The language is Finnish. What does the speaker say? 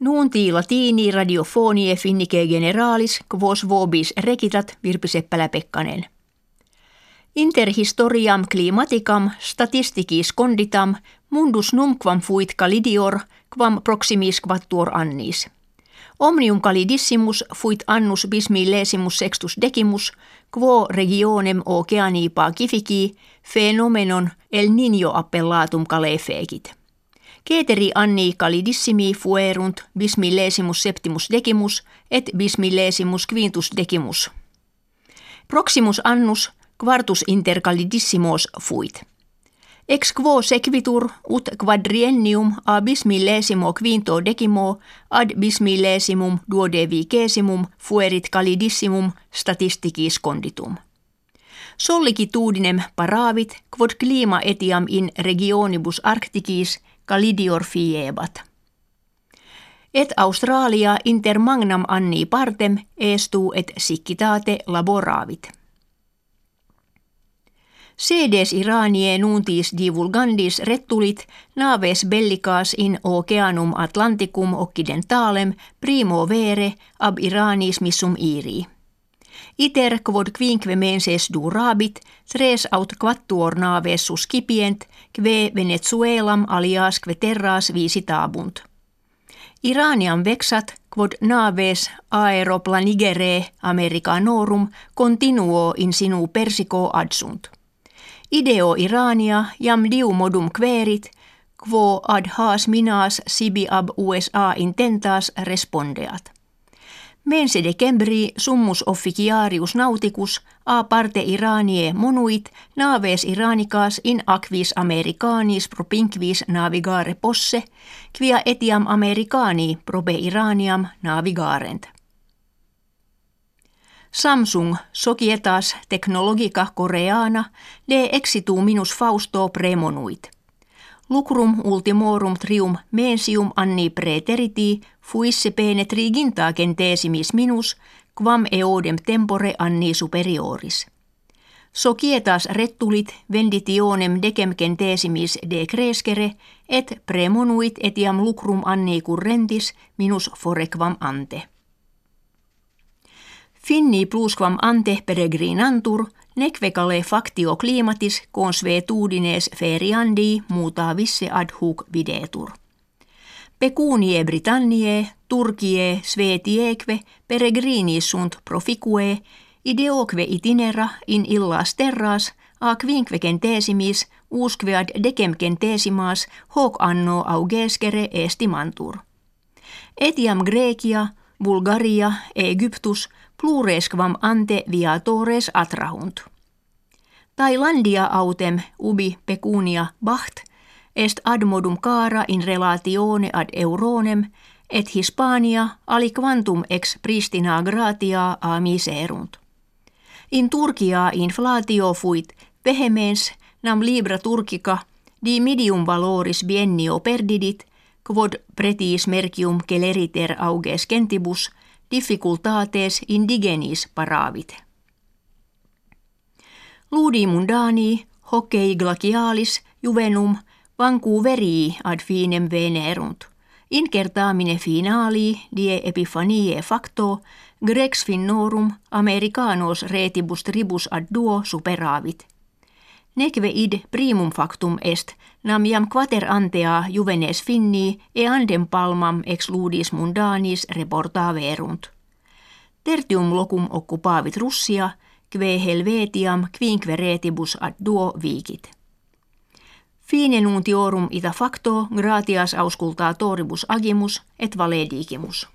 Nuunti latini radiofonie finnike generalis quos vobis rekitat Virpi Seppälä-Pekkanen. Interhistoriam climaticam statistikis conditam mundus numquam fuit calidior quam proximis quattuor annis. Omnium calidissimus fuit annus bismillesimus sextus decimus quo regionem oceanipa kifici phenomenon el niño appellatum calefecit. Keteri anni calidissimi fuerunt bismillesimus septimus decimus et bismillesimus quintus decimus. Proximus annus quartus intercalidissimos fuit. Ex quo sequitur ut quadriennium a bismillesimo quinto decimo ad bismillesimum duodevikesimum fuerit calidissimum statisticis conditum. Sollicitudinem paravit quod clima etiam in regionibus arcticis calidior fiebat. Et Australia inter magnam anni partem estu et siccitate laboravit. Sedes Iranie nuntis divulgandis retulit naves bellicas in oceanum Atlanticum occidentalem primo vere ab Iranis missum iri. Iter quod quinque menses durabit, tres aut quattuor naves suscipient, kve Venezuelam aliasque terras visitabunt. Iranian vexat quod naves aeroplanigere Americanorum continuo in sinu persico adsunt. Ideo Irania jam diu modum querit, quo ad haas minas sibi ab USA intentas respondeat. Mense decembri summus officiarius nauticus a parte Iranie monuit naves Iranicas in aquis Americanis propinquis navigare posse, quia etiam Americani probe Iraniam navigarent. Samsung Societas Technologica Koreana de exitu minus Fausto premonuit. Lucrum ultimorum trium mensium anni preteriti fuisse pene triginta gentesimis minus quam eodem tempore anni superioris. Societas rettulit venditionem decem gentesimis de crescere et premonuit etiam lucrum anni currentis minus forequam ante. Finni plusquam ante peregrinantur, nequecale factio climatis consuetudines feriandi visse ad hoc videtur. Pecunie Britanniae, Turkie, Svetieque, peregrinis sunt proficue, ideoque itinera in illas terras, a quinque centesimis, usquead decem centesimas, hoc anno augescere estimantur. Etiam Grecia, Bulgaria, Egyptus, pluresquam ante viatores atrahunt. Tailandia autem ubi pecunia bacht est admodum cara in relatione ad Euronem et Hispania aliquantum ex pristina gratia a miserunt. In Turkia inflatio fuit vehemens nam libra turkica di medium valoris biennio perdidit quod pretis mercium celeriter auges gentibus difficultates indigenis paravit. Ludi mundani, hokei glacialis, juvenum, verii ad finem venerunt. Incertamine finali die epifanie facto, grex finnorum americanos retibus tribus ad duo superavit. Neque id primum factum est, nam jam quater antea juvenes finni e andem palmam ex ludis mundanis reportaverunt. Tertium locum occupavit Russia, kve helvetiam quinque retibus ad duo viikit. Fine nuntiorum ita facto gratias auscultaa toribus agimus et valedigimus.